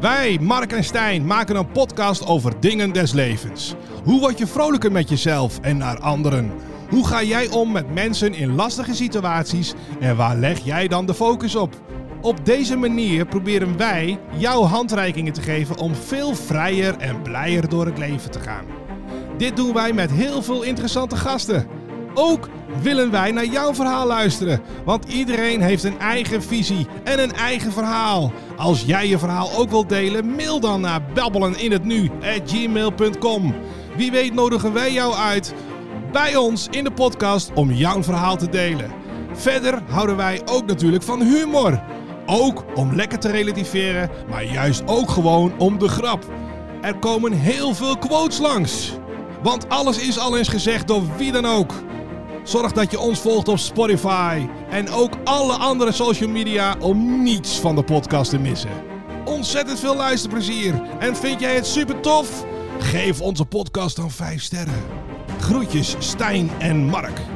Wij, Mark en Stijn, maken een podcast over dingen des levens. Hoe word je vrolijker met jezelf en naar anderen? Hoe ga jij om met mensen in lastige situaties en waar leg jij dan de focus op? Op deze manier proberen wij jouw handreikingen te geven om veel vrijer en blijer door het leven te gaan. Dit doen wij met heel veel interessante gasten. Ook willen wij naar jouw verhaal luisteren, want iedereen heeft een eigen visie en een eigen verhaal. Als jij je verhaal ook wilt delen, mail dan naar babbeleninhetnu@gmail.com. Wie weet nodigen wij jou uit bij ons in de podcast om jouw verhaal te delen. Verder houden wij ook natuurlijk van humor. Ook om lekker te relativeren, maar juist ook gewoon om de grap. Er komen heel veel quotes langs. Want alles is al eens gezegd door wie dan ook. Zorg dat je ons volgt op Spotify en ook alle andere social media om niets van de podcast te missen. Ontzettend veel luisterplezier en vind jij het super tof? Geef onze podcast dan 5 sterren. Groetjes Stijn en Mark.